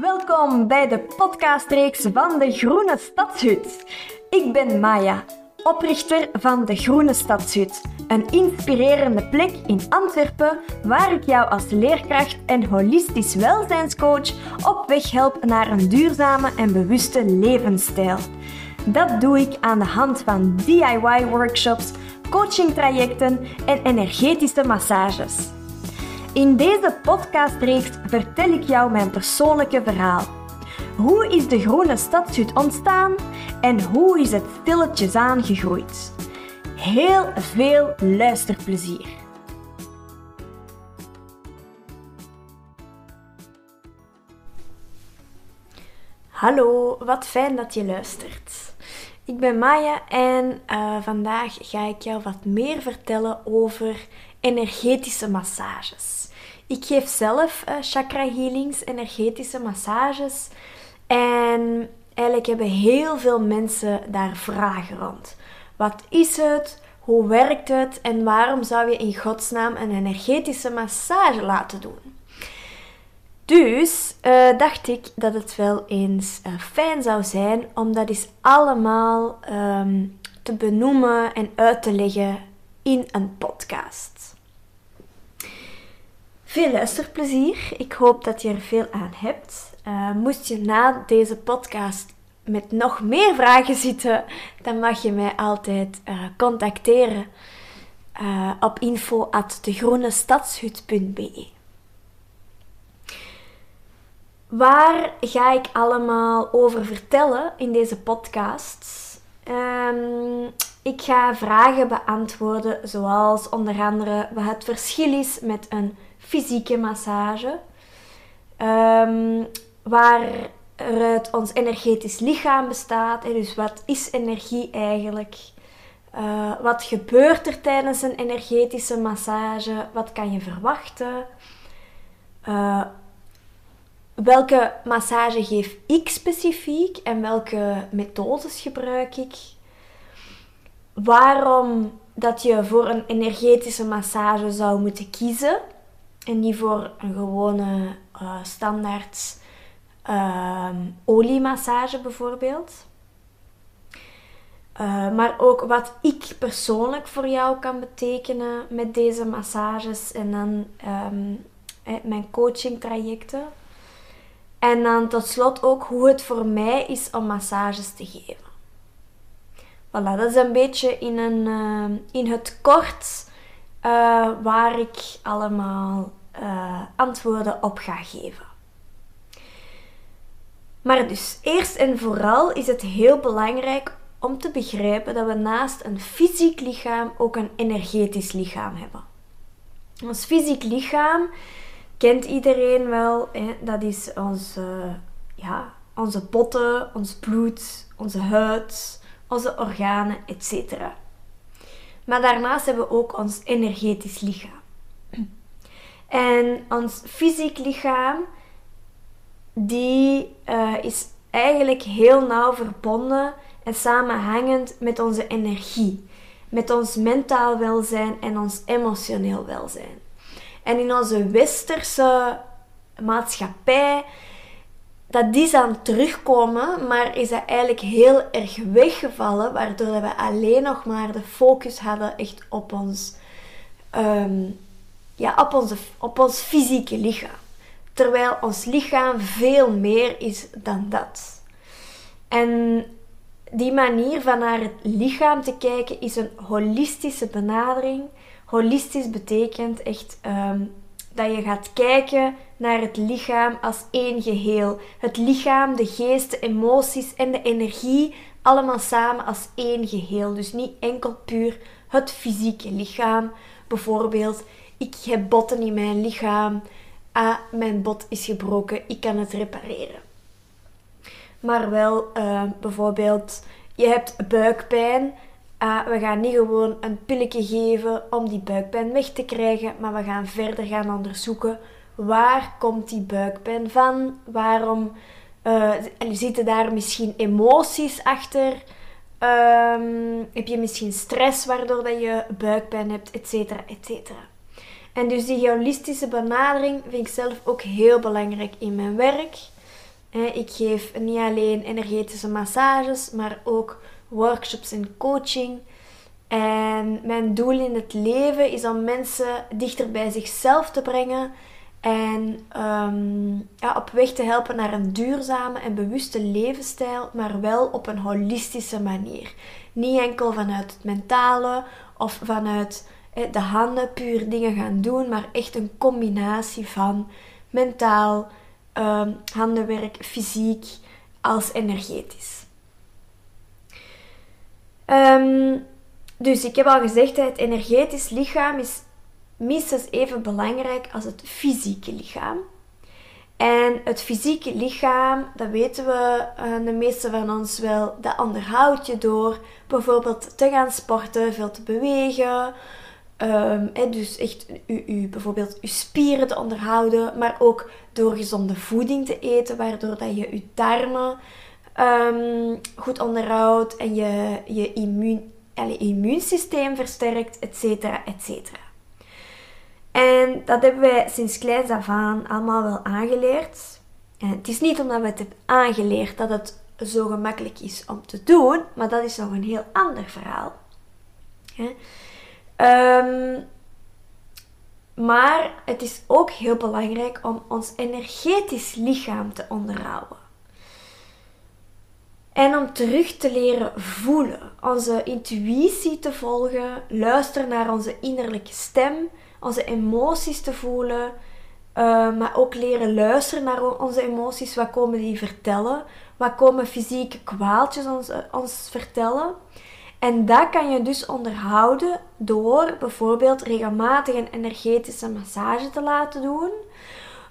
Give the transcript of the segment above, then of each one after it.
Welkom bij de podcastreeks van de Groene Stadshut. Ik ben Maya, oprichter van de Groene Stadshut, een inspirerende plek in Antwerpen waar ik jou als leerkracht en holistisch welzijnscoach op weg help naar een duurzame en bewuste levensstijl. Dat doe ik aan de hand van DIY-workshops, coachingtrajecten en energetische massages. In deze podcastreeks vertel ik jou mijn persoonlijke verhaal. Hoe is de groene stadshut ontstaan en hoe is het stilletjes aangegroeid? Heel veel luisterplezier. Hallo, wat fijn dat je luistert. Ik ben Maya en uh, vandaag ga ik jou wat meer vertellen over energetische massages. Ik geef zelf uh, chakra healings, energetische massages. En eigenlijk hebben heel veel mensen daar vragen rond. Wat is het? Hoe werkt het? En waarom zou je in godsnaam een energetische massage laten doen? Dus uh, dacht ik dat het wel eens uh, fijn zou zijn om dat eens allemaal um, te benoemen en uit te leggen in een podcast. Veel luisterplezier. Ik hoop dat je er veel aan hebt. Uh, moest je na deze podcast met nog meer vragen zitten, dan mag je mij altijd contacteren op info@degroenestadshut.be. Waar ga ik allemaal over vertellen in deze podcast? Um, ik ga vragen beantwoorden, zoals onder andere wat het verschil is met een fysieke massage, um, waaruit ons energetisch lichaam bestaat. Dus wat is energie eigenlijk? Uh, wat gebeurt er tijdens een energetische massage? Wat kan je verwachten? Uh, welke massage geef ik specifiek en welke methodes gebruik ik? Waarom dat je voor een energetische massage zou moeten kiezen en niet voor een gewone uh, standaard uh, oliemassage bijvoorbeeld. Uh, maar ook wat ik persoonlijk voor jou kan betekenen met deze massages en dan um, mijn coaching trajecten. En dan tot slot ook hoe het voor mij is om massages te geven. Voilà, dat is een beetje in, een, uh, in het kort uh, waar ik allemaal uh, antwoorden op ga geven. Maar dus, eerst en vooral is het heel belangrijk om te begrijpen dat we naast een fysiek lichaam ook een energetisch lichaam hebben. Ons fysiek lichaam kent iedereen wel. Hè? Dat is onze, ja, onze botten, ons bloed, onze huid, onze organen, etc. Maar daarnaast hebben we ook ons energetisch lichaam. En ons fysiek lichaam, die uh, is eigenlijk heel nauw verbonden en samenhangend met onze energie, met ons mentaal welzijn en ons emotioneel welzijn. En in onze westerse maatschappij, dat is aan terugkomen, maar is dat eigenlijk heel erg weggevallen, waardoor we alleen nog maar de focus hadden echt op ons, um, ja, op, onze, op ons fysieke lichaam. Terwijl ons lichaam veel meer is dan dat. En die manier van naar het lichaam te kijken is een holistische benadering Holistisch betekent echt um, dat je gaat kijken naar het lichaam als één geheel. Het lichaam, de geest, de emoties en de energie allemaal samen als één geheel. Dus niet enkel puur het fysieke lichaam. Bijvoorbeeld, ik heb botten in mijn lichaam. Ah, mijn bot is gebroken, ik kan het repareren. Maar wel uh, bijvoorbeeld, je hebt buikpijn uh, we gaan niet gewoon een pilletje geven om die buikpijn weg te krijgen, maar we gaan verder gaan onderzoeken waar komt die buikpijn van? Waarom uh, zitten daar misschien emoties achter? Um, heb je misschien stress waardoor dat je buikpijn hebt, etcetera, etcetera. En dus die holistische benadering vind ik zelf ook heel belangrijk in mijn werk. Ik geef niet alleen energetische massages, maar ook workshops en coaching. En mijn doel in het leven is om mensen dichter bij zichzelf te brengen en ehm, ja, op weg te helpen naar een duurzame en bewuste levensstijl, maar wel op een holistische manier. Niet enkel vanuit het mentale of vanuit de handen puur dingen gaan doen, maar echt een combinatie van mentaal, um, handenwerk, fysiek als energetisch. Ehm, dus ik heb al gezegd, het energetisch lichaam is minstens even belangrijk als het fysieke lichaam. En het fysieke lichaam, dat weten we, eh, de meeste van ons wel, dat onderhoud je door bijvoorbeeld te gaan sporten, veel te bewegen. Um, dus echt u, u, bijvoorbeeld uw spieren te onderhouden, maar ook door gezonde voeding te eten, waardoor dat je je darmen um, goed onderhoudt en je, je immuun, immuunsysteem versterkt, et cetera, et cetera. En dat hebben wij sinds kleins af aan allemaal wel aangeleerd. En het is niet omdat we het hebben aangeleerd dat het zo gemakkelijk is om te doen, maar dat is nog een heel ander verhaal. Um, maar het is ook heel belangrijk om ons energetisch lichaam te onderhouden. En om terug te leren voelen, onze intuïtie te volgen, luisteren naar onze innerlijke stem, onze emoties te voelen, uh, maar ook leren luisteren naar onze emoties. Wat komen die vertellen? Wat komen fysieke kwaaltjes ons, ons vertellen? En dat kan je dus onderhouden door bijvoorbeeld regelmatig een energetische massage te laten doen.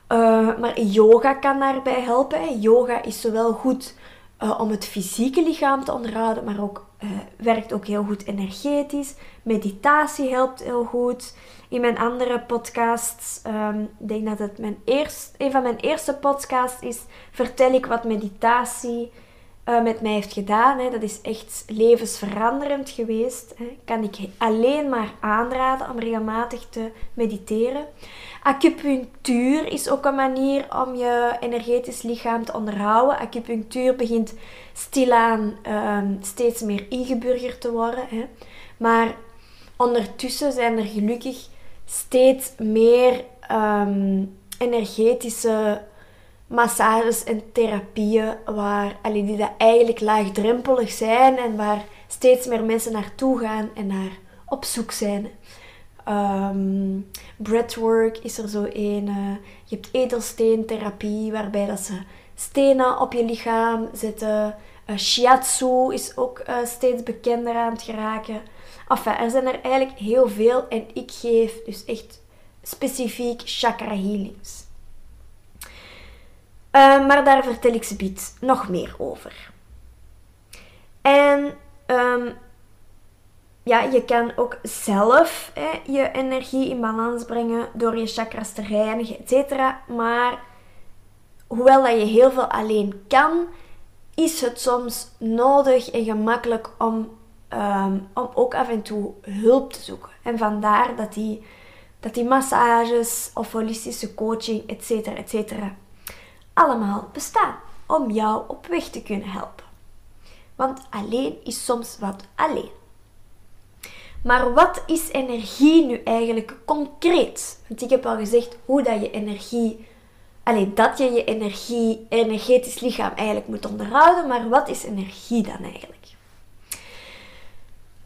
Uh, maar yoga kan daarbij helpen. Yoga is zowel goed uh, om het fysieke lichaam te onderhouden, maar ook, uh, werkt ook heel goed energetisch. Meditatie helpt heel goed. In mijn andere podcasts, um, ik denk dat het mijn eerst, een van mijn eerste podcasts is, vertel ik wat meditatie uh, met mij heeft gedaan. Hè. Dat is echt levensveranderend geweest. Hè. Kan ik alleen maar aanraden om regelmatig te mediteren. Acupunctuur is ook een manier om je energetisch lichaam te onderhouden. Acupunctuur begint stilaan um, steeds meer ingeburgerd te worden. Hè. Maar ondertussen zijn er gelukkig steeds meer um, energetische massages en therapieën waar, allee, die dat eigenlijk laagdrempelig zijn en waar steeds meer mensen naartoe gaan en naar op zoek zijn. Um, breathwork is er zo een. Uh, je hebt edelsteentherapie waarbij dat ze stenen op je lichaam zetten. Uh, shiatsu is ook uh, steeds bekender aan het geraken. Enfin, er zijn er eigenlijk heel veel en ik geef dus echt specifiek chakra healings. Uh, maar daar vertel ik ze biedt nog meer over. En um, ja, je kan ook zelf hè, je energie in balans brengen door je chakras te reinigen, etc. Maar hoewel dat je heel veel alleen kan, is het soms nodig en gemakkelijk om, um, om ook af en toe hulp te zoeken. En vandaar dat die, dat die massages of holistische coaching, etc. etc allemaal bestaan om jou op weg te kunnen helpen. Want alleen is soms wat alleen. Maar wat is energie nu eigenlijk concreet? Want ik heb al gezegd hoe dat je energie, alleen dat je je energie, energetisch lichaam eigenlijk moet onderhouden. Maar wat is energie dan eigenlijk?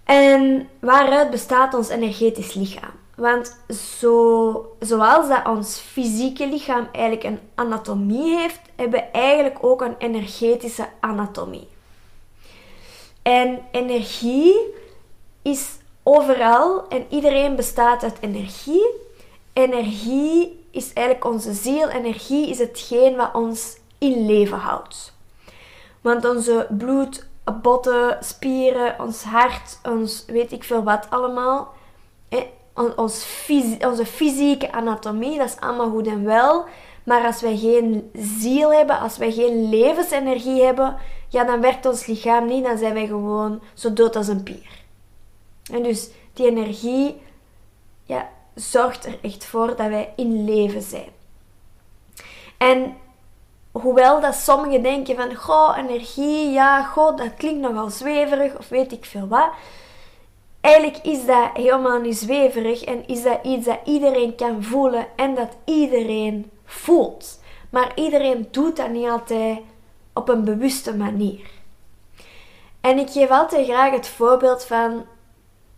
En waaruit bestaat ons energetisch lichaam? Want zo, zoals dat ons fysieke lichaam eigenlijk een anatomie heeft, hebben we eigenlijk ook een energetische anatomie. En energie is overal en iedereen bestaat uit energie. Energie is eigenlijk onze ziel. Energie is hetgeen wat ons in leven houdt. Want onze bloed, botten, spieren, ons hart, ons weet ik veel wat allemaal, ons onze fysieke anatomie, dat is allemaal goed en wel. Maar als wij geen ziel hebben, als wij geen levensenergie hebben, ja, dan werkt ons lichaam niet. Dan zijn wij gewoon zo dood als een pier. En dus die energie ja, zorgt er echt voor dat wij in leven zijn. En hoewel dat sommigen denken van, goh, energie, ja, goh, dat klinkt nogal zweverig of weet ik veel wat. Eigenlijk is dat helemaal niet zweverig en is dat iets dat iedereen kan voelen en dat iedereen voelt. Maar iedereen doet dat niet altijd op een bewuste manier. En ik geef altijd graag het voorbeeld van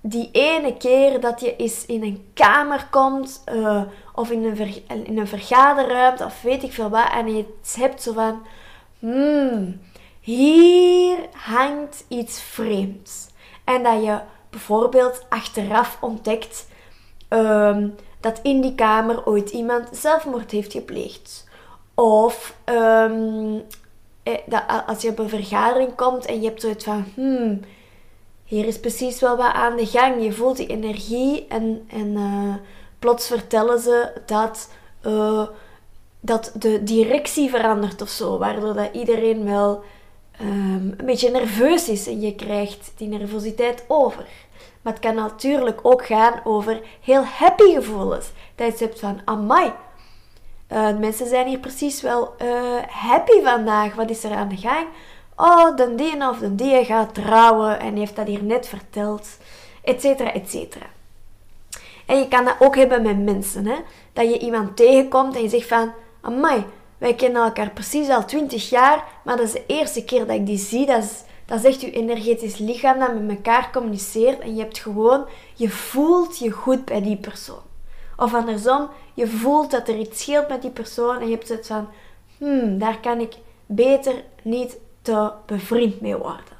die ene keer dat je eens in een kamer komt uh, of in een, in een vergaderruimte of weet ik veel wat en je hebt zo van hmm, hier hangt iets vreemds. En dat je bijvoorbeeld achteraf ontdekt um, dat in die kamer ooit iemand zelfmoord heeft gepleegd. Of um, dat als je op een vergadering komt en je hebt zoiets van hmm, hier is precies wel wat aan de gang. Je voelt die energie en, en uh, plots vertellen ze dat, uh, dat de directie verandert of zo. Waardoor dat iedereen wel um, een beetje nerveus is en je krijgt die nervositeit over. Maar het kan natuurlijk ook gaan over heel happy gevoelens. Dat je hebt van, amai, uh, mensen zijn hier precies wel happy vandaag. Wat is er aan de gang? oh, de die of de die gaat trouwen en heeft dat hier net verteld, etcetera, etcetera. En je kan dat ook hebben met mensen, hè? dat je iemand tegenkomt en je zegt van, amai, wij kennen elkaar precies al 20 jaar, maar dat is de eerste keer dat ik die zie. Dat is, dat je energetisch lichaam dat met elkaar communiceert en je hebt gewoon, je voelt je goed bij die persoon. Of andersom, je voelt dat er iets scheelt met die persoon en je hebt het van, hmm, daar kan ik beter niet te bevriend mee worden.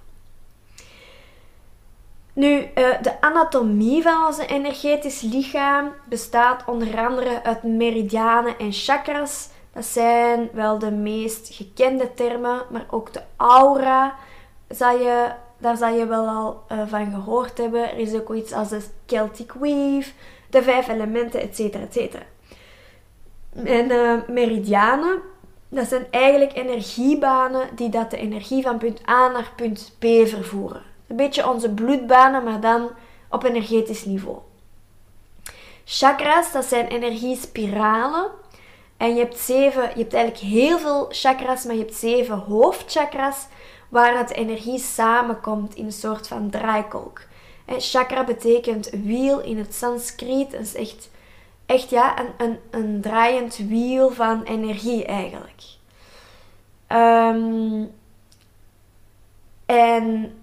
Nu, eh, de anatomie van onze energetisch lichaam bestaat onder andere uit meridianen en chakras. Dat zijn wel de meest gekende termen, maar ook de aura, daar zal je wel al uh, van gehoord hebben. Er is ook iets als de Celtic Weave, de vijf elementen, etc. etc. En uh, meridianen dat zijn eigenlijk energiebanen die dat de energie van punt A naar punt B vervoeren. Een beetje onze bloedbanen, maar dan op energetisch niveau. Chakras, dat zijn energiespiralen. En je hebt zeven, je hebt eigenlijk heel veel chakras, maar je hebt zeven hoofdchakras waar het energie samenkomt in een soort van draaikolk. En chakra betekent wiel in het Sanskriet. Dat is echt echt ja, een, een, een draaiend wiel van energie eigenlijk. Ehm, en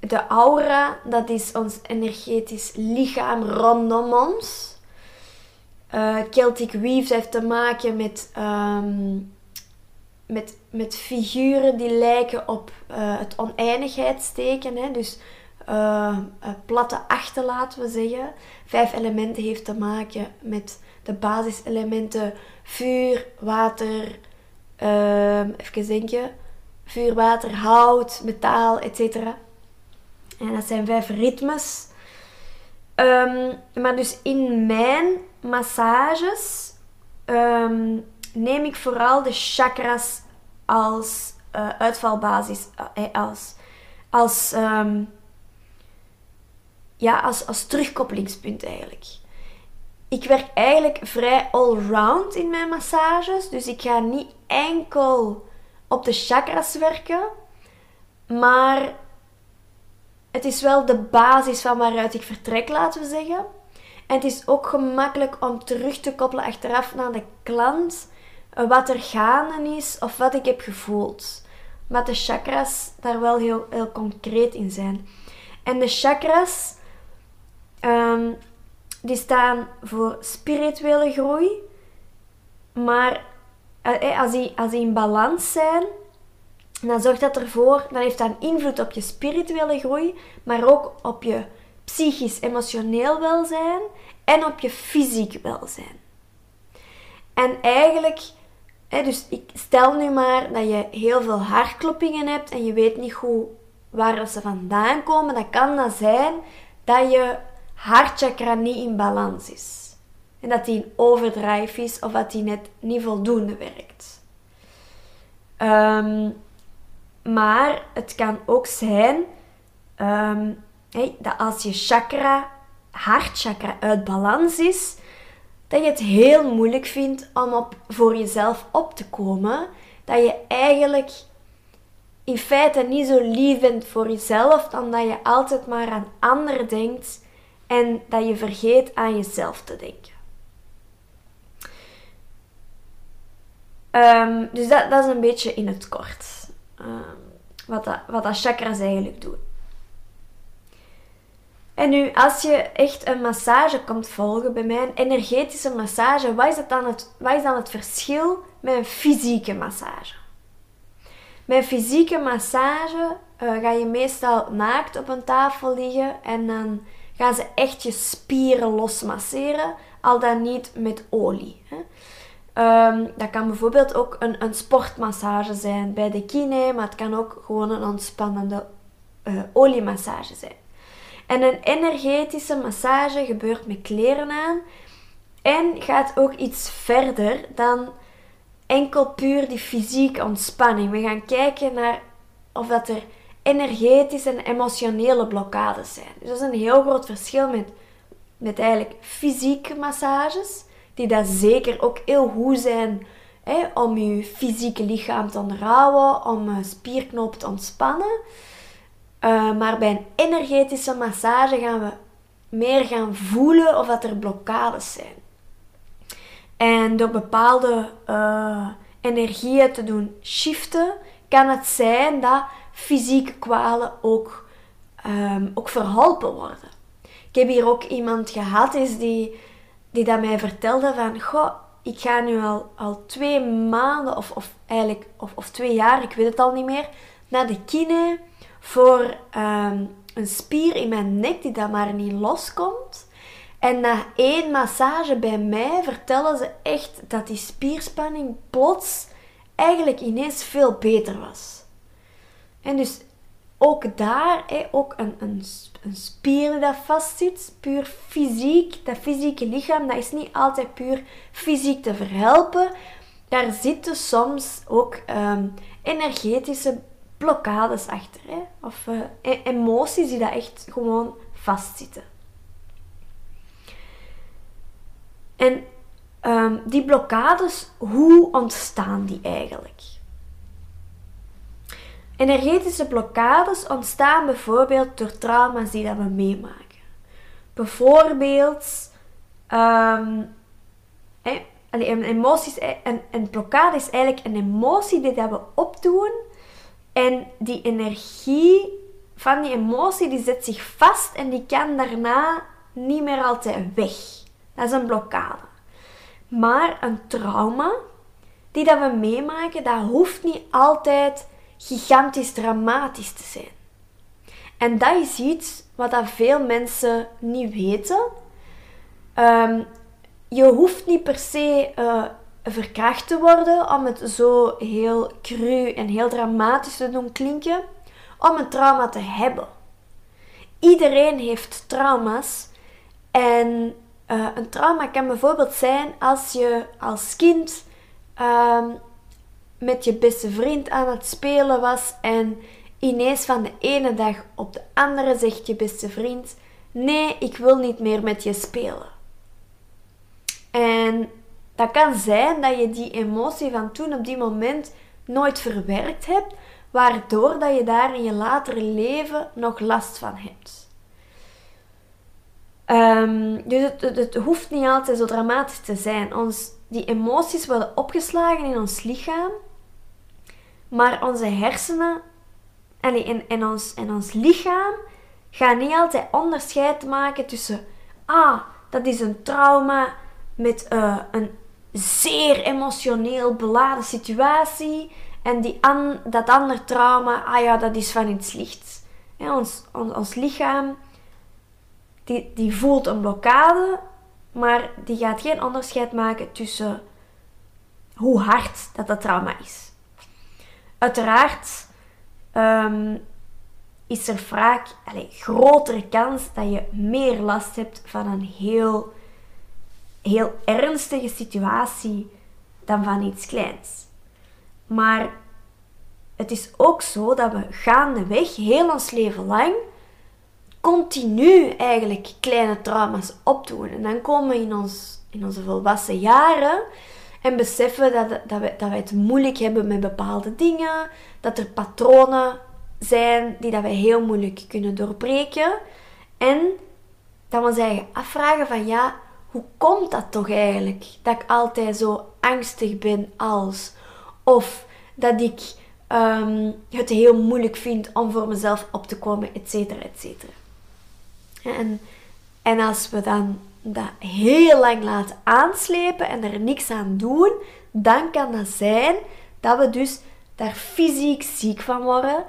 de aura, dat is ons energetisch lichaam rondom ons. Uh, Celtic Weaves heeft te maken met, um, met, met figuren die lijken op uh, het oneindigheidsteken. Hè? Dus uh, platte achten, laten we zeggen. Vijf elementen heeft te maken met de basiselementen vuur, water, uh, even denken, vuur, water, hout, metaal, etc. En dat zijn vijf ritmes. Um, maar dus in mijn massages um, neem ik vooral de chakras als uh, uitvalbasis, uh, als, als um, ja, als, als terugkoppelingspunt eigenlijk. Ik werk eigenlijk vrij allround in mijn massages. Dus ik ga niet enkel op de chakras werken. Maar het is wel de basis van waaruit ik vertrek, laten we zeggen. En het is ook gemakkelijk om terug te koppelen achteraf naar de klant. Wat er gaande is of wat ik heb gevoeld. Maar de chakras daar wel heel, heel concreet in zijn. En de chakras Ehm, die staan voor spirituele groei. Maar uh, als, die, als die in balans zijn, dan zorgt dat ervoor, dan heeft dat invloed op je spirituele groei, maar ook op je psychisch-emotioneel welzijn en op je fysiek welzijn. En eigenlijk, dus ik stel nu maar dat je heel veel hartkloppingen hebt en je weet niet hoe, waar ze vandaan komen, dan kan dat zijn dat je hartchakra niet in balans is. En dat die in overdrive is of dat die net niet voldoende werkt. Um, maar het kan ook zijn um, dat als je chakra, hartchakra uit balans is, dat je het heel moeilijk vindt om op, voor jezelf op te komen. Dat je eigenlijk in feite niet zo lief voor jezelf, dan dat je altijd maar aan anderen denkt en dat je vergeet aan jezelf te denken. Um, dus dat, dat is een beetje in het kort um, wat, dat, wat dat chakras eigenlijk doen. En nu, als je echt een massage komt volgen bij mij, energetische massage, wat is, dan het, wat is dan het verschil met een fysieke massage? Bij een fysieke massage uh, ga je meestal naakt op een tafel liggen en dan gaan ze echt je spieren losmasseren, al dan niet met olie. Hè. Um, dat kan bijvoorbeeld ook een, een, sportmassage zijn bij de kine, maar het kan ook gewoon een ontspannende uh, oliemassage zijn. En een energetische massage gebeurt met kleren aan en gaat ook iets verder dan enkel puur die fysieke ontspanning. We gaan kijken naar of dat er energetische en emotionele blokkades zijn. Dus dat is een heel groot verschil met, met eigenlijk fysieke massages, die dat zeker ook heel goed zijn hè, om je fysieke lichaam te onderhouden, om een spierknop te ontspannen. Uh, maar bij een energetische massage gaan we meer gaan voelen of dat er blokkades zijn. En door bepaalde uh, energieën te doen shiften, kan het zijn dat fysieke kwalen ook, um, ook verholpen worden. Ik heb hier ook iemand gehad is die, die dat mij vertelde van... Goh, ik ga nu al, al twee maanden of, of eigenlijk of, of twee jaar, ik weet het al niet meer, naar de kine voor um, een spier in mijn nek die dat maar niet loskomt. En na één massage bij mij vertellen ze echt dat die spierspanning plots eigenlijk ineens veel beter was. En dus ook daar, ook een, een, een spier die dat vastzit, puur fysiek, dat fysieke lichaam, dat is niet altijd puur fysiek te verhelpen. Daar zitten soms ook um, energetische blokkades achter. Hè? Of uh, emoties die dat echt gewoon vastzitten. En um, die blokkades, hoe ontstaan die eigenlijk? Energetische blokkades ontstaan bijvoorbeeld door trauma's die dat we meemaken. Bijvoorbeeld, um, een, emoties, een, een blokkade is eigenlijk een emotie die dat we opdoen en die energie van die emotie die zet zich vast en die kan daarna niet meer altijd weg. Dat is een blokkade. Maar een trauma die dat we meemaken, dat hoeft niet altijd gigantisch dramatisch te zijn. En dat is iets wat dat veel mensen niet weten. Um, je hoeft niet per se uh, verkracht te worden om het zo heel cru en heel dramatisch te doen klinken, om een trauma te hebben. Iedereen heeft trauma's en uh, een trauma kan bijvoorbeeld zijn als je als kind uh, met je beste vriend aan het spelen was en ineens van de ene dag op de andere zegt je beste vriend: Nee, ik wil niet meer met je spelen. En dat kan zijn dat je die emotie van toen op die moment nooit verwerkt hebt, waardoor dat je daar in je latere leven nog last van hebt. Um, dus het, hoeft niet altijd zo dramatisch te zijn. Ons, die emoties worden opgeslagen in ons lichaam, maar onze hersenen en, en, en, ons, en ons lichaam gaan niet altijd onderscheid maken tussen, ah, dat is een trauma met uh, een zeer emotioneel beladen situatie. En die an, dat andere trauma, ah ja, dat is van iets lichts. ons, ons, ons lichaam die, die voelt een blokkade, maar die gaat geen onderscheid maken tussen hoe hard dat dat trauma is. Uiteraard um, is er vaak allez, grotere kans dat je meer last hebt van een heel heel ernstige situatie dan van iets kleins. Maar het is ook zo dat we gaandeweg, heel ons leven lang, continu eigenlijk kleine trauma's opdoen. En dan komen we in ons, in onze volwassen jaren. En beseffen dat, dat, we, dat wij het moeilijk hebben met bepaalde dingen. Dat er patronen zijn die dat wij heel moeilijk kunnen doorbreken. En dat we ons afvragen van ja, hoe komt dat toch eigenlijk? Dat ik altijd zo angstig ben als. Of dat ik um, het heel moeilijk vind om voor mezelf op te komen, et cetera, et cetera. En, en als we dan dat heel lang laten aanslepen en er niks aan doen, dan kan dat zijn dat we dus daar fysiek ziek van worden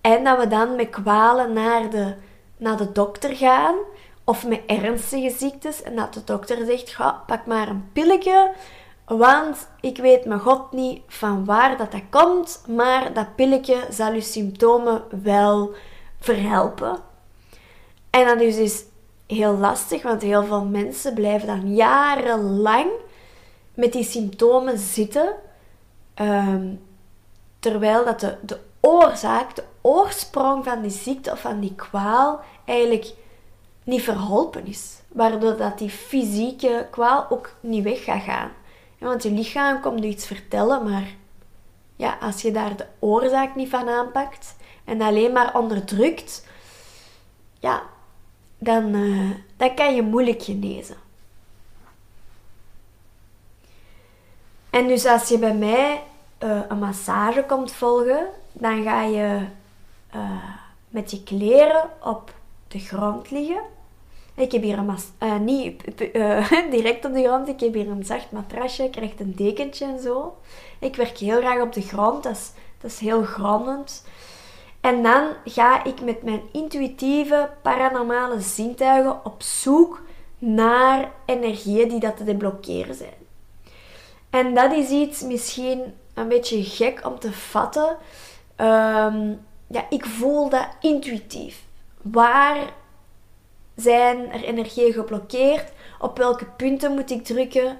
en dat we dan met kwalen naar de, naar de dokter gaan of met ernstige ziektes en dat de dokter zegt, ga, pak maar een pilletje, want ik weet mijn god niet van waar dat, dat komt, maar dat pilletje zal uw symptomen wel verhelpen. En dat is dus heel lastig, want heel veel mensen blijven dan jarenlang met die symptomen zitten, ehm, terwijl dat de, de oorzaak, de oorsprong van die ziekte of van die kwaal eigenlijk niet verholpen is. Waardoor dat die fysieke kwaal ook niet weg gaat gaan. want je lichaam komt je iets vertellen, maar ja, als je daar de oorzaak niet van aanpakt en alleen maar onderdrukt, ja, dan, uh, dan kan je moeilijk genezen. En dus als je bij mij uh, een massage komt volgen, dan ga je uh, met je kleren op de grond liggen. Ik heb hier een uh, niet direct op de grond, ik heb hier een zacht matrasje, je krijgt een dekentje en zo. Ik werk heel graag op de grond, dat is, dat is heel grondend. En dan ga ik met mijn intuïtieve, paranormale zintuigen op zoek naar energieën die dat te deblokkeren zijn. En dat is iets misschien een beetje gek om te vatten. Um, ja, ik voel dat intuïtief. Waar zijn er energieën geblokkeerd? Op welke punten moet ik drukken?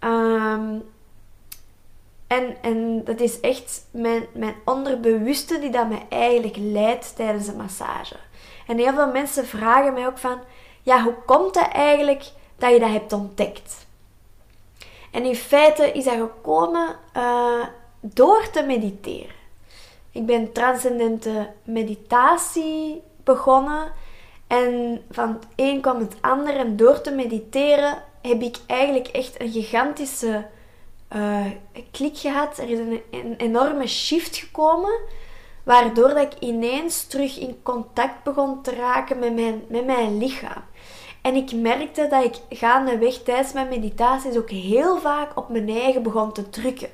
Um, en, en dat is echt mijn, mijn onderbewuste die dat mij eigenlijk leidt tijdens een massage. En heel veel mensen vragen mij ook van, ja, hoe komt het eigenlijk dat je dat hebt ontdekt? En in feite is dat gekomen uh, door te mediteren. Ik ben transcendente meditatie begonnen. En van het een kwam het ander. En door te mediteren heb ik eigenlijk echt een gigantische uh, klik gehad. Er is een, een, enorme shift gekomen. Waardoor dat ik ineens terug in contact begon te raken met mijn, met mijn lichaam. En ik merkte dat ik gaandeweg tijdens mijn meditaties ook heel vaak op mijn eigen begon te drukken.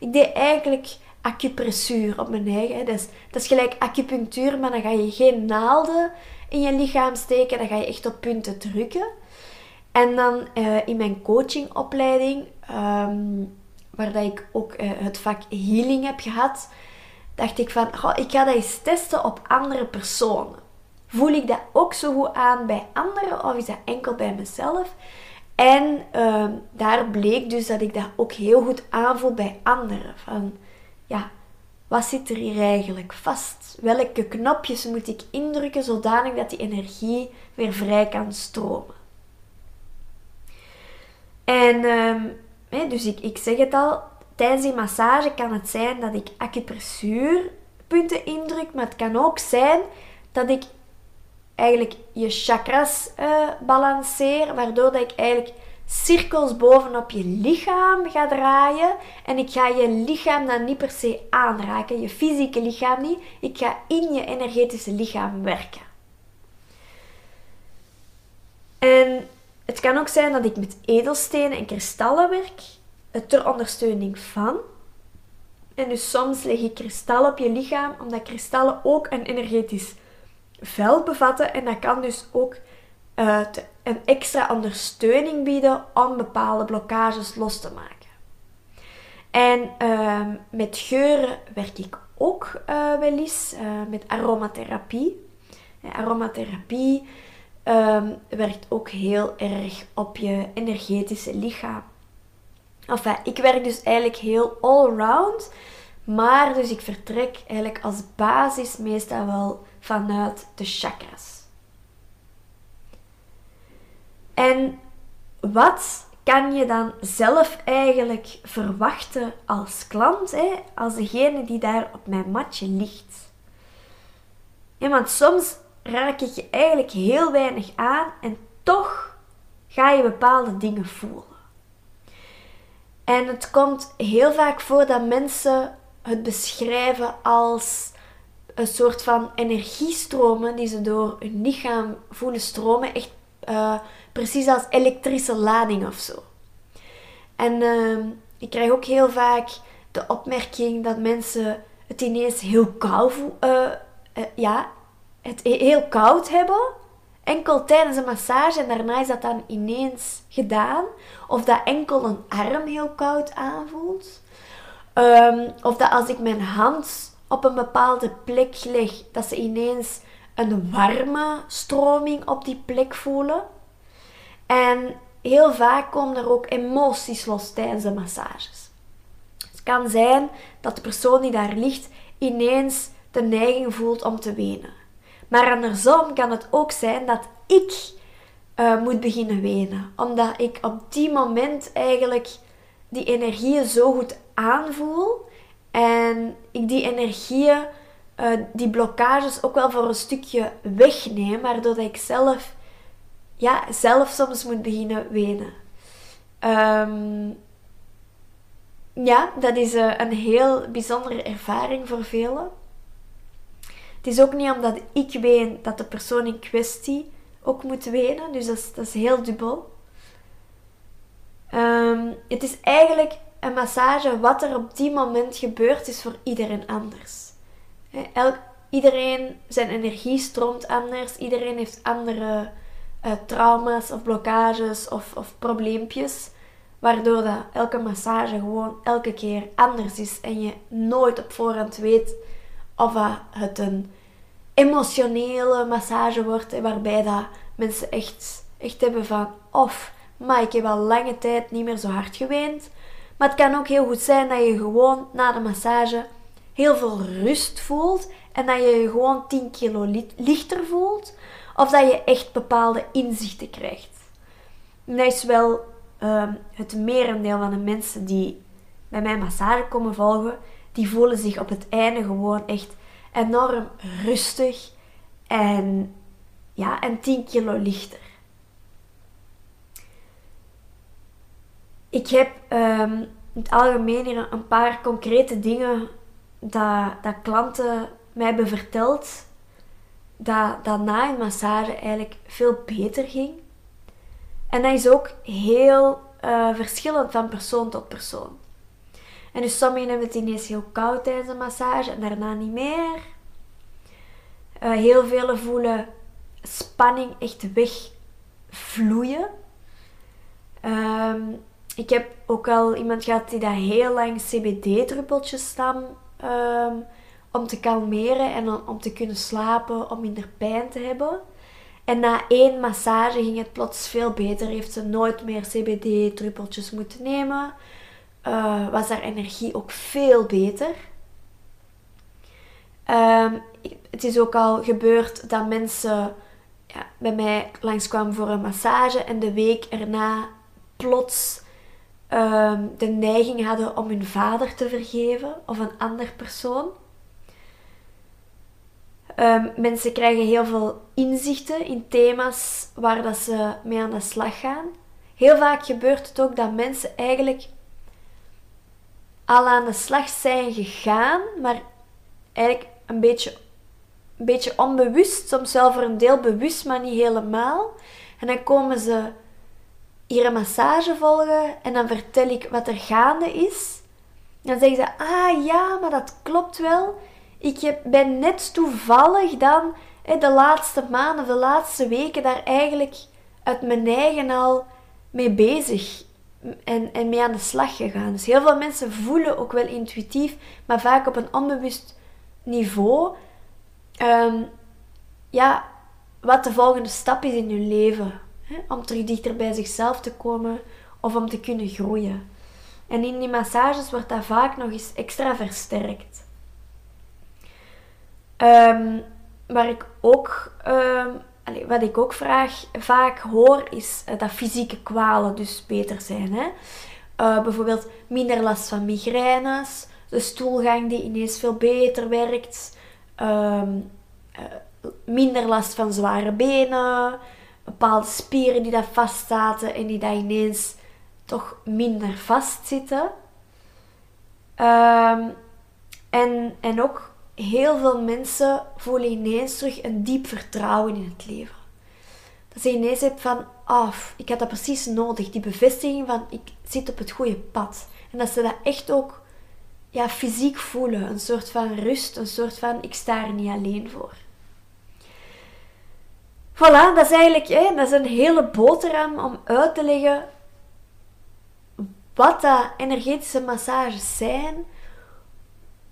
Ik deed eigenlijk acupressuur op mijn eigen. Dat is, dat is gelijk acupunctuur, maar dan ga je geen naalden in je lichaam steken. Dan ga je echt op punten drukken. En dan uh, in mijn coachingopleiding, um, waar dat ik ook uh, het vak healing heb gehad, dacht ik van, oh, ik ga dat eens testen op andere personen. Voel ik dat ook zo goed aan bij anderen of is dat enkel bij mezelf? En uh, daar bleek dus dat ik dat ook heel goed aanvoel bij anderen. Van, ja, wat zit er hier eigenlijk vast? Welke knopjes moet ik indrukken zodanig dat die energie weer vrij kan stromen? En uh, dus ik, ik zeg het al, tijdens die massage kan het zijn dat ik acupressuurpunten indruk, maar het kan ook zijn dat ik eigenlijk je chakras uh, balanceer, waardoor dat ik eigenlijk cirkels bovenop je lichaam ga draaien. En ik ga je lichaam dan niet per se aanraken, je fysieke lichaam niet. Ik ga in je energetische lichaam werken. En het kan ook zijn dat ik met edelstenen en kristallen werk, ter ondersteuning van. En dus soms leg ik kristallen op je lichaam, omdat kristallen ook een energetisch veld bevatten. En dat kan dus ook uh, een extra ondersteuning bieden om bepaalde blokkages los te maken. En uh, met geuren werk ik ook uh, wel eens, uh, met aromatherapie. aromatherapie um, werkt ook heel erg op je energetische lichaam. Enfin, ik werk dus eigenlijk heel all-round. Maar dus ik vertrek eigenlijk als basis meestal wel vanuit de chakras. En wat kan je dan zelf eigenlijk verwachten als klant, hè, als degene die daar op mijn matje ligt? Want soms raak ik je eigenlijk heel weinig aan en toch ga je bepaalde dingen voelen. En het komt heel vaak voor dat mensen het beschrijven als een soort van energiestromen die ze door hun lichaam voelen stromen. Echt uh, precies als elektrische lading of zo. En uh, ik krijg ook heel vaak de opmerking dat mensen het ineens heel koud, uh, ja, het heel koud hebben. Enkel tijdens een massage en daarna is dat dan ineens gedaan. Of dat enkel een arm heel koud aanvoelt. Um, of dat als ik mijn hand op een bepaalde plek leg, dat ze ineens een warme stroming op die plek voelen. En heel vaak komen er ook emoties los tijdens de massages. Het kan zijn dat de persoon die daar ligt ineens de neiging voelt om te wenen. Maar andersom kan het ook zijn dat ik uh, moet beginnen wenen. Omdat ik op die moment eigenlijk die energieën zo goed aanvoel. En ik die energieën, uh, die blokkages ook wel voor een stukje wegneem. Waardoor ik zelf, ja, zelf soms moet beginnen wenen. Um, ja, dat is uh, een heel bijzondere ervaring voor velen. Het is ook niet omdat ik ween dat de persoon in kwestie ook moet wenen. Dus dat is, dat is heel dubbel. Um, het is eigenlijk een massage. Wat er op die moment gebeurt, is voor iedereen anders. Iedereen, zijn energie stroomt anders. Iedereen heeft andere uh, trauma's of blokkages of, of probleempjes. Waardoor dat elke massage gewoon elke keer anders is. En je nooit op voorhand weet of het een emotionele massage wordt. Waarbij dat mensen echt, echt hebben van... Of, maar ik heb al lange tijd niet meer zo hard geweend. Maar het kan ook heel goed zijn dat je gewoon na de massage heel veel rust voelt. En dat je je gewoon 10 kilo lichter voelt. Of dat je echt bepaalde inzichten krijgt. Dat is wel uh, het merendeel van de mensen die bij mijn massage komen volgen. Die voelen zich op het einde gewoon echt enorm rustig. En ja, en 10 kilo lichter. Ik heb um, in het algemeen een paar concrete dingen dat, dat klanten mij hebben verteld. Dat, dat na een massage eigenlijk veel beter ging. En dat is ook heel uh, verschillend van persoon tot persoon. En dus sommigen hebben het ineens heel koud tijdens een massage en daarna niet meer. Uh, heel velen voelen spanning echt wegvloeien. Um, ik heb ook al iemand gehad die daar heel lang CBD-druppeltjes nam um, om te kalmeren en om, te kunnen slapen, om minder pijn te hebben. En na één massage ging het plots veel beter. Heeft ze nooit meer CBD-druppeltjes moeten nemen. Uh, was haar energie ook veel beter. Um, het is ook al gebeurd dat mensen ja, bij mij langskwamen voor een massage en de week erna plots um, de neiging hadden om hun vader te vergeven of een ander persoon. Um, mensen krijgen heel veel inzichten in thema's waar dat ze mee aan de slag gaan. Heel vaak gebeurt het ook dat mensen eigenlijk al aan de slag zijn gegaan, maar eigenlijk een beetje een beetje onbewust, soms wel voor een deel bewust, maar niet helemaal. En dan komen ze hier een massage volgen en dan vertel ik wat er gaande is. Dan zeggen ze, ah ja, maar dat klopt wel. Ik ben net toevallig dan de laatste maanden, de laatste weken daar eigenlijk uit mijn eigen al mee bezig en, en mee aan de slag gegaan. Dus heel veel mensen voelen ook wel intuïtief, maar vaak op een onbewust niveau um, ja, wat de volgende stap is in je leven. Hè? Om terug dichter bij zichzelf te komen of om te kunnen groeien. En in die massages wordt dat vaak nog eens extra versterkt. Um, waar ik ook um, wat ik ook vraag, vaak hoor, is dat fysieke kwalen dus beter zijn. Hè? bijvoorbeeld minder last van migraines, de stoelgang die ineens veel beter werkt, ehm, minder last van zware benen, bepaalde spieren die daar vastzaten en die daar ineens toch minder vastzitten. Um, en, en ook heel veel mensen voelen ineens terug een diep vertrouwen in het leven. Dat ze ineens hebben van, af, ik had dat precies nodig. Die bevestiging van, ik zit op het goede pad. En dat ze dat echt ook ja, fysiek voelen. Een soort van rust, een soort van, ik sta er niet alleen voor. Voilà, dat is eigenlijk hè, dat is een hele boterham om uit te leggen wat dat energetische massages zijn,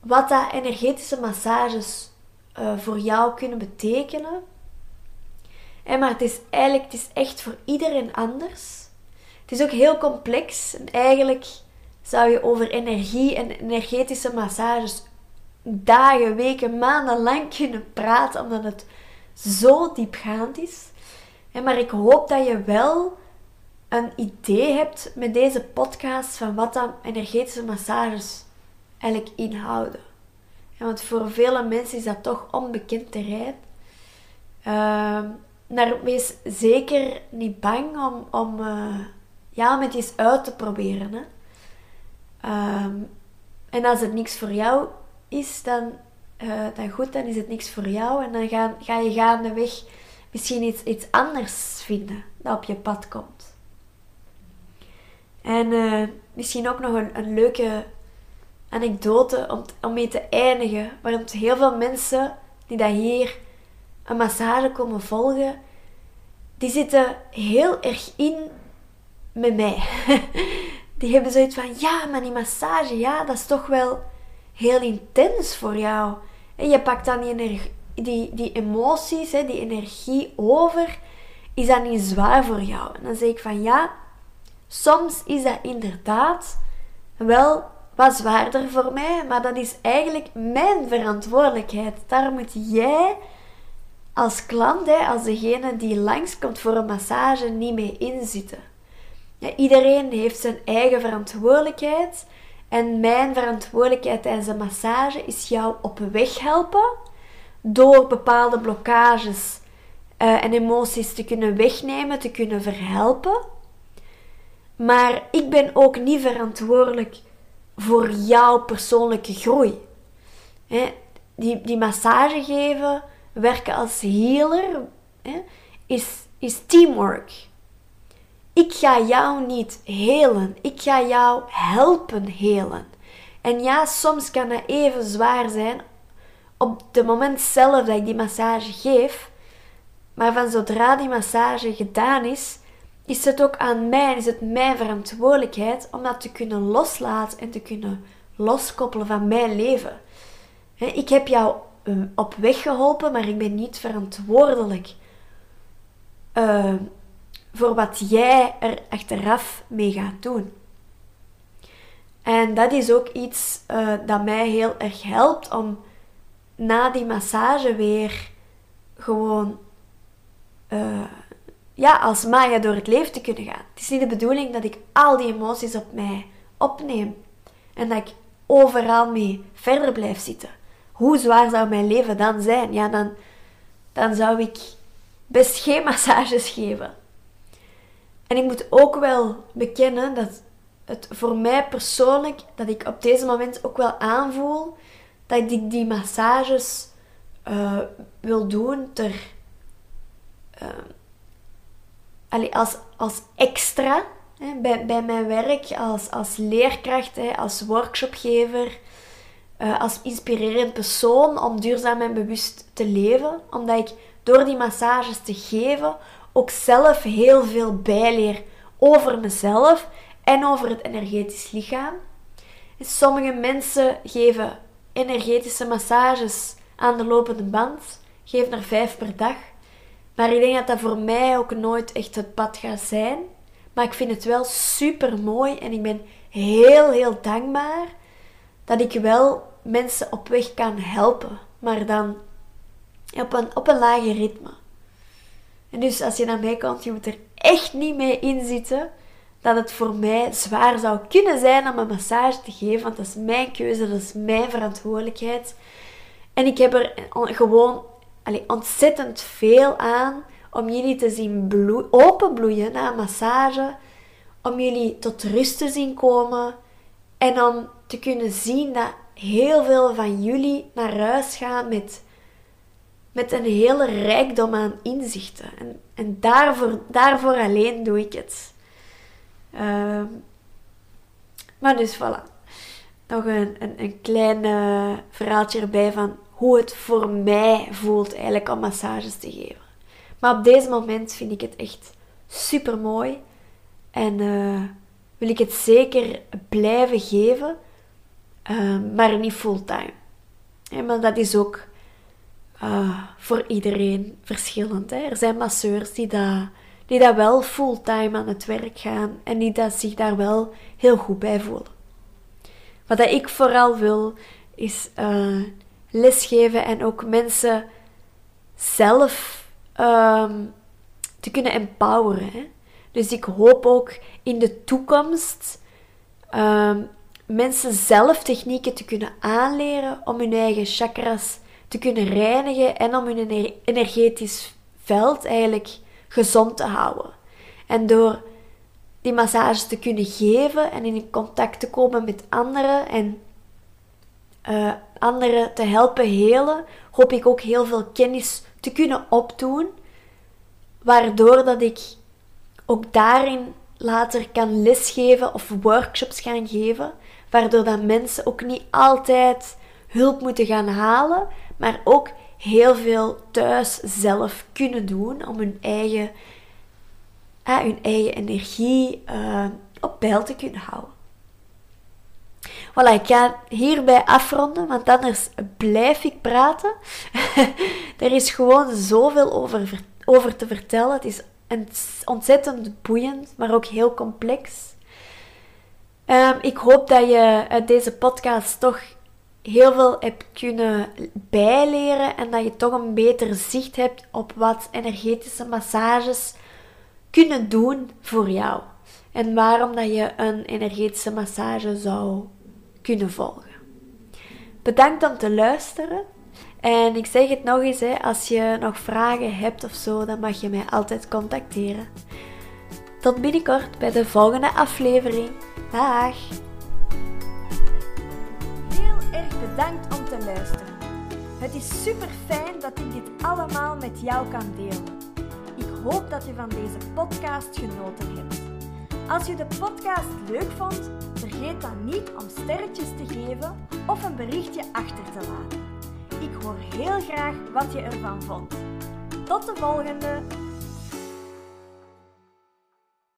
wat dat energetische massages uh, voor jou kunnen betekenen. En maar het is eigenlijk het is echt voor iedereen anders. Het is ook heel complex en eigenlijk zou je over energie en energetische massages dagen, weken, maanden lang kunnen praten, omdat het zo diepgaand is. Maar ik hoop dat je wel een idee hebt met deze podcast van wat dan energetische massages eigenlijk inhouden. want voor vele mensen is dat toch onbekend terrein. Uh, wees zeker niet bang om, om, uh, ja, om het eens uit te proberen. Hè. Ehm, en als het niks voor jou is, dan, uh, dan goed, dan is het niks voor jou. En dan ga, ga je gaandeweg misschien iets, iets anders vinden dat op je pad komt. En uh, misschien ook nog een, een leuke anekdote om, om mee te eindigen. Want heel veel mensen die dat hier een massage komen volgen, die zitten heel erg in met mij. die hebben zoiets van, ja, maar die massage, ja, dat is toch wel heel intens voor jou. En je pakt dan die, die, die emoties, hè, die energie over. Is dat niet zwaar voor jou? En dan zeg ik van, ja, soms is dat inderdaad wel wat zwaarder voor mij, maar dat is eigenlijk mijn verantwoordelijkheid. Daar moet jij als klant, hè, als degene die langskomt voor een massage, niet mee inzitten. Iedereen heeft zijn eigen verantwoordelijkheid. En mijn verantwoordelijkheid tijdens een massage is jou op weg helpen door bepaalde blokkages uh, en emoties te kunnen wegnemen, te kunnen verhelpen. Maar ik ben ook niet verantwoordelijk voor jouw persoonlijke groei. die, die massage geven, werken als healer, is, is teamwork. Ik ga jou niet helen. Ik ga jou helpen helen. En ja, soms kan dat even zwaar zijn op het moment zelf dat ik die massage geef. Maar van zodra die massage gedaan is, is het ook aan mij, is het mijn verantwoordelijkheid om dat te kunnen loslaten en te kunnen loskoppelen van mijn leven. Ik heb jou eh, op weg geholpen, maar ik ben niet verantwoordelijk uh, voor wat jij er achteraf mee gaat doen. En dat is ook iets uh, dat mij heel erg helpt om na die massage weer gewoon ja, als Maya door het leven te kunnen gaan. Het is niet de bedoeling dat ik al die emoties op mij opneem en dat ik overal mee verder blijf zitten. Hoe zwaar zou mijn leven dan zijn? Ja, dan, dan zou ik best geen massages geven. En ik moet ook wel bekennen dat het voor mij persoonlijk, dat ik op deze moment ook wel aanvoel dat ik die, massages uh, wil doen ter, uh, als, als extra hè, bij, bij mijn werk, als, als leerkracht, hè, als workshopgever, uh, als inspirerend persoon om duurzaam en bewust te leven. Omdat ik door die massages te geven ook zelf heel veel bijleer over mezelf en over het energetisch lichaam. Sommige mensen geven energetische massages aan de lopende band, geven er vijf per dag. Maar ik denk dat dat voor mij ook nooit echt het pad gaat zijn. Maar ik vind het wel super mooi en ik ben heel, heel dankbaar dat ik wel mensen op weg kan helpen. Maar dan op een, op een lager ritme. En dus als je naar mij komt, je moet er echt niet mee inzitten dat het voor mij zwaar zou kunnen zijn om een massage te geven, want dat is mijn keuze, dat is mijn verantwoordelijkheid. En ik heb er gewoon allez, ontzettend veel aan om jullie te zien bloe openbloeien na een massage, om jullie tot rust te zien komen en om te kunnen zien dat heel veel van jullie naar huis gaan met, met een hele rijkdom aan inzichten. En, en daarvoor, daarvoor alleen doe ik het. Uh, maar dus voilà. Nog een, een, een klein uh, verhaaltje erbij van hoe het voor mij voelt eigenlijk om massages te geven. Maar op deze moment vind ik het echt super mooi. En uh, wil ik het zeker blijven geven, uh, maar niet fulltime. Ja, maar dat is ook uh, voor iedereen verschillend. Hè? Er zijn masseurs die dat, die dat wel fulltime aan het werk gaan en die dat zich daar wel heel goed bij voelen. Wat dat ik vooral wil, is uh, lesgeven en ook mensen zelf um, te kunnen empoweren. Dus ik hoop ook in de toekomst um, mensen zelf technieken te kunnen aanleren om hun eigen chakras te kunnen reinigen en om hun energetisch veld eigenlijk gezond te houden. En door die massages te kunnen geven en in contact te komen met anderen en uh, anderen te helpen helen, hoop ik ook heel veel kennis te kunnen opdoen, waardoor dat ik ook daarin later kan lesgeven of workshops gaan geven, waardoor dat mensen ook niet altijd hulp moeten gaan halen, maar ook heel veel thuis zelf kunnen doen om hun eigen, eh, hun eigen energie uh, op peil te kunnen houden. Voilà, ik ga hierbij afronden, want anders blijf ik praten. er is gewoon zoveel over, over te vertellen. Het is ontzettend boeiend, maar ook heel complex. Um, ik hoop dat je uit deze podcast toch heel veel hebt kunnen bijleren en dat je toch een beter zicht hebt op wat energetische massages kunnen doen voor jou. En waarom dat je een energetische massage zou kunnen volgen. Bedankt om te luisteren. En ik zeg het nog eens, hè, als je nog vragen hebt of zo, dan mag je mij altijd contacteren. Tot binnenkort bij de volgende aflevering. Dag! Heel erg bedankt om te luisteren. Het is super fijn dat ik dit allemaal met jou kan delen. Ik hoop dat je van deze podcast genoten hebt. Als je de podcast leuk vond, vergeet dan niet om sterretjes te geven of een berichtje achter te laten. Ik hoor heel graag wat je ervan vond. Tot de volgende!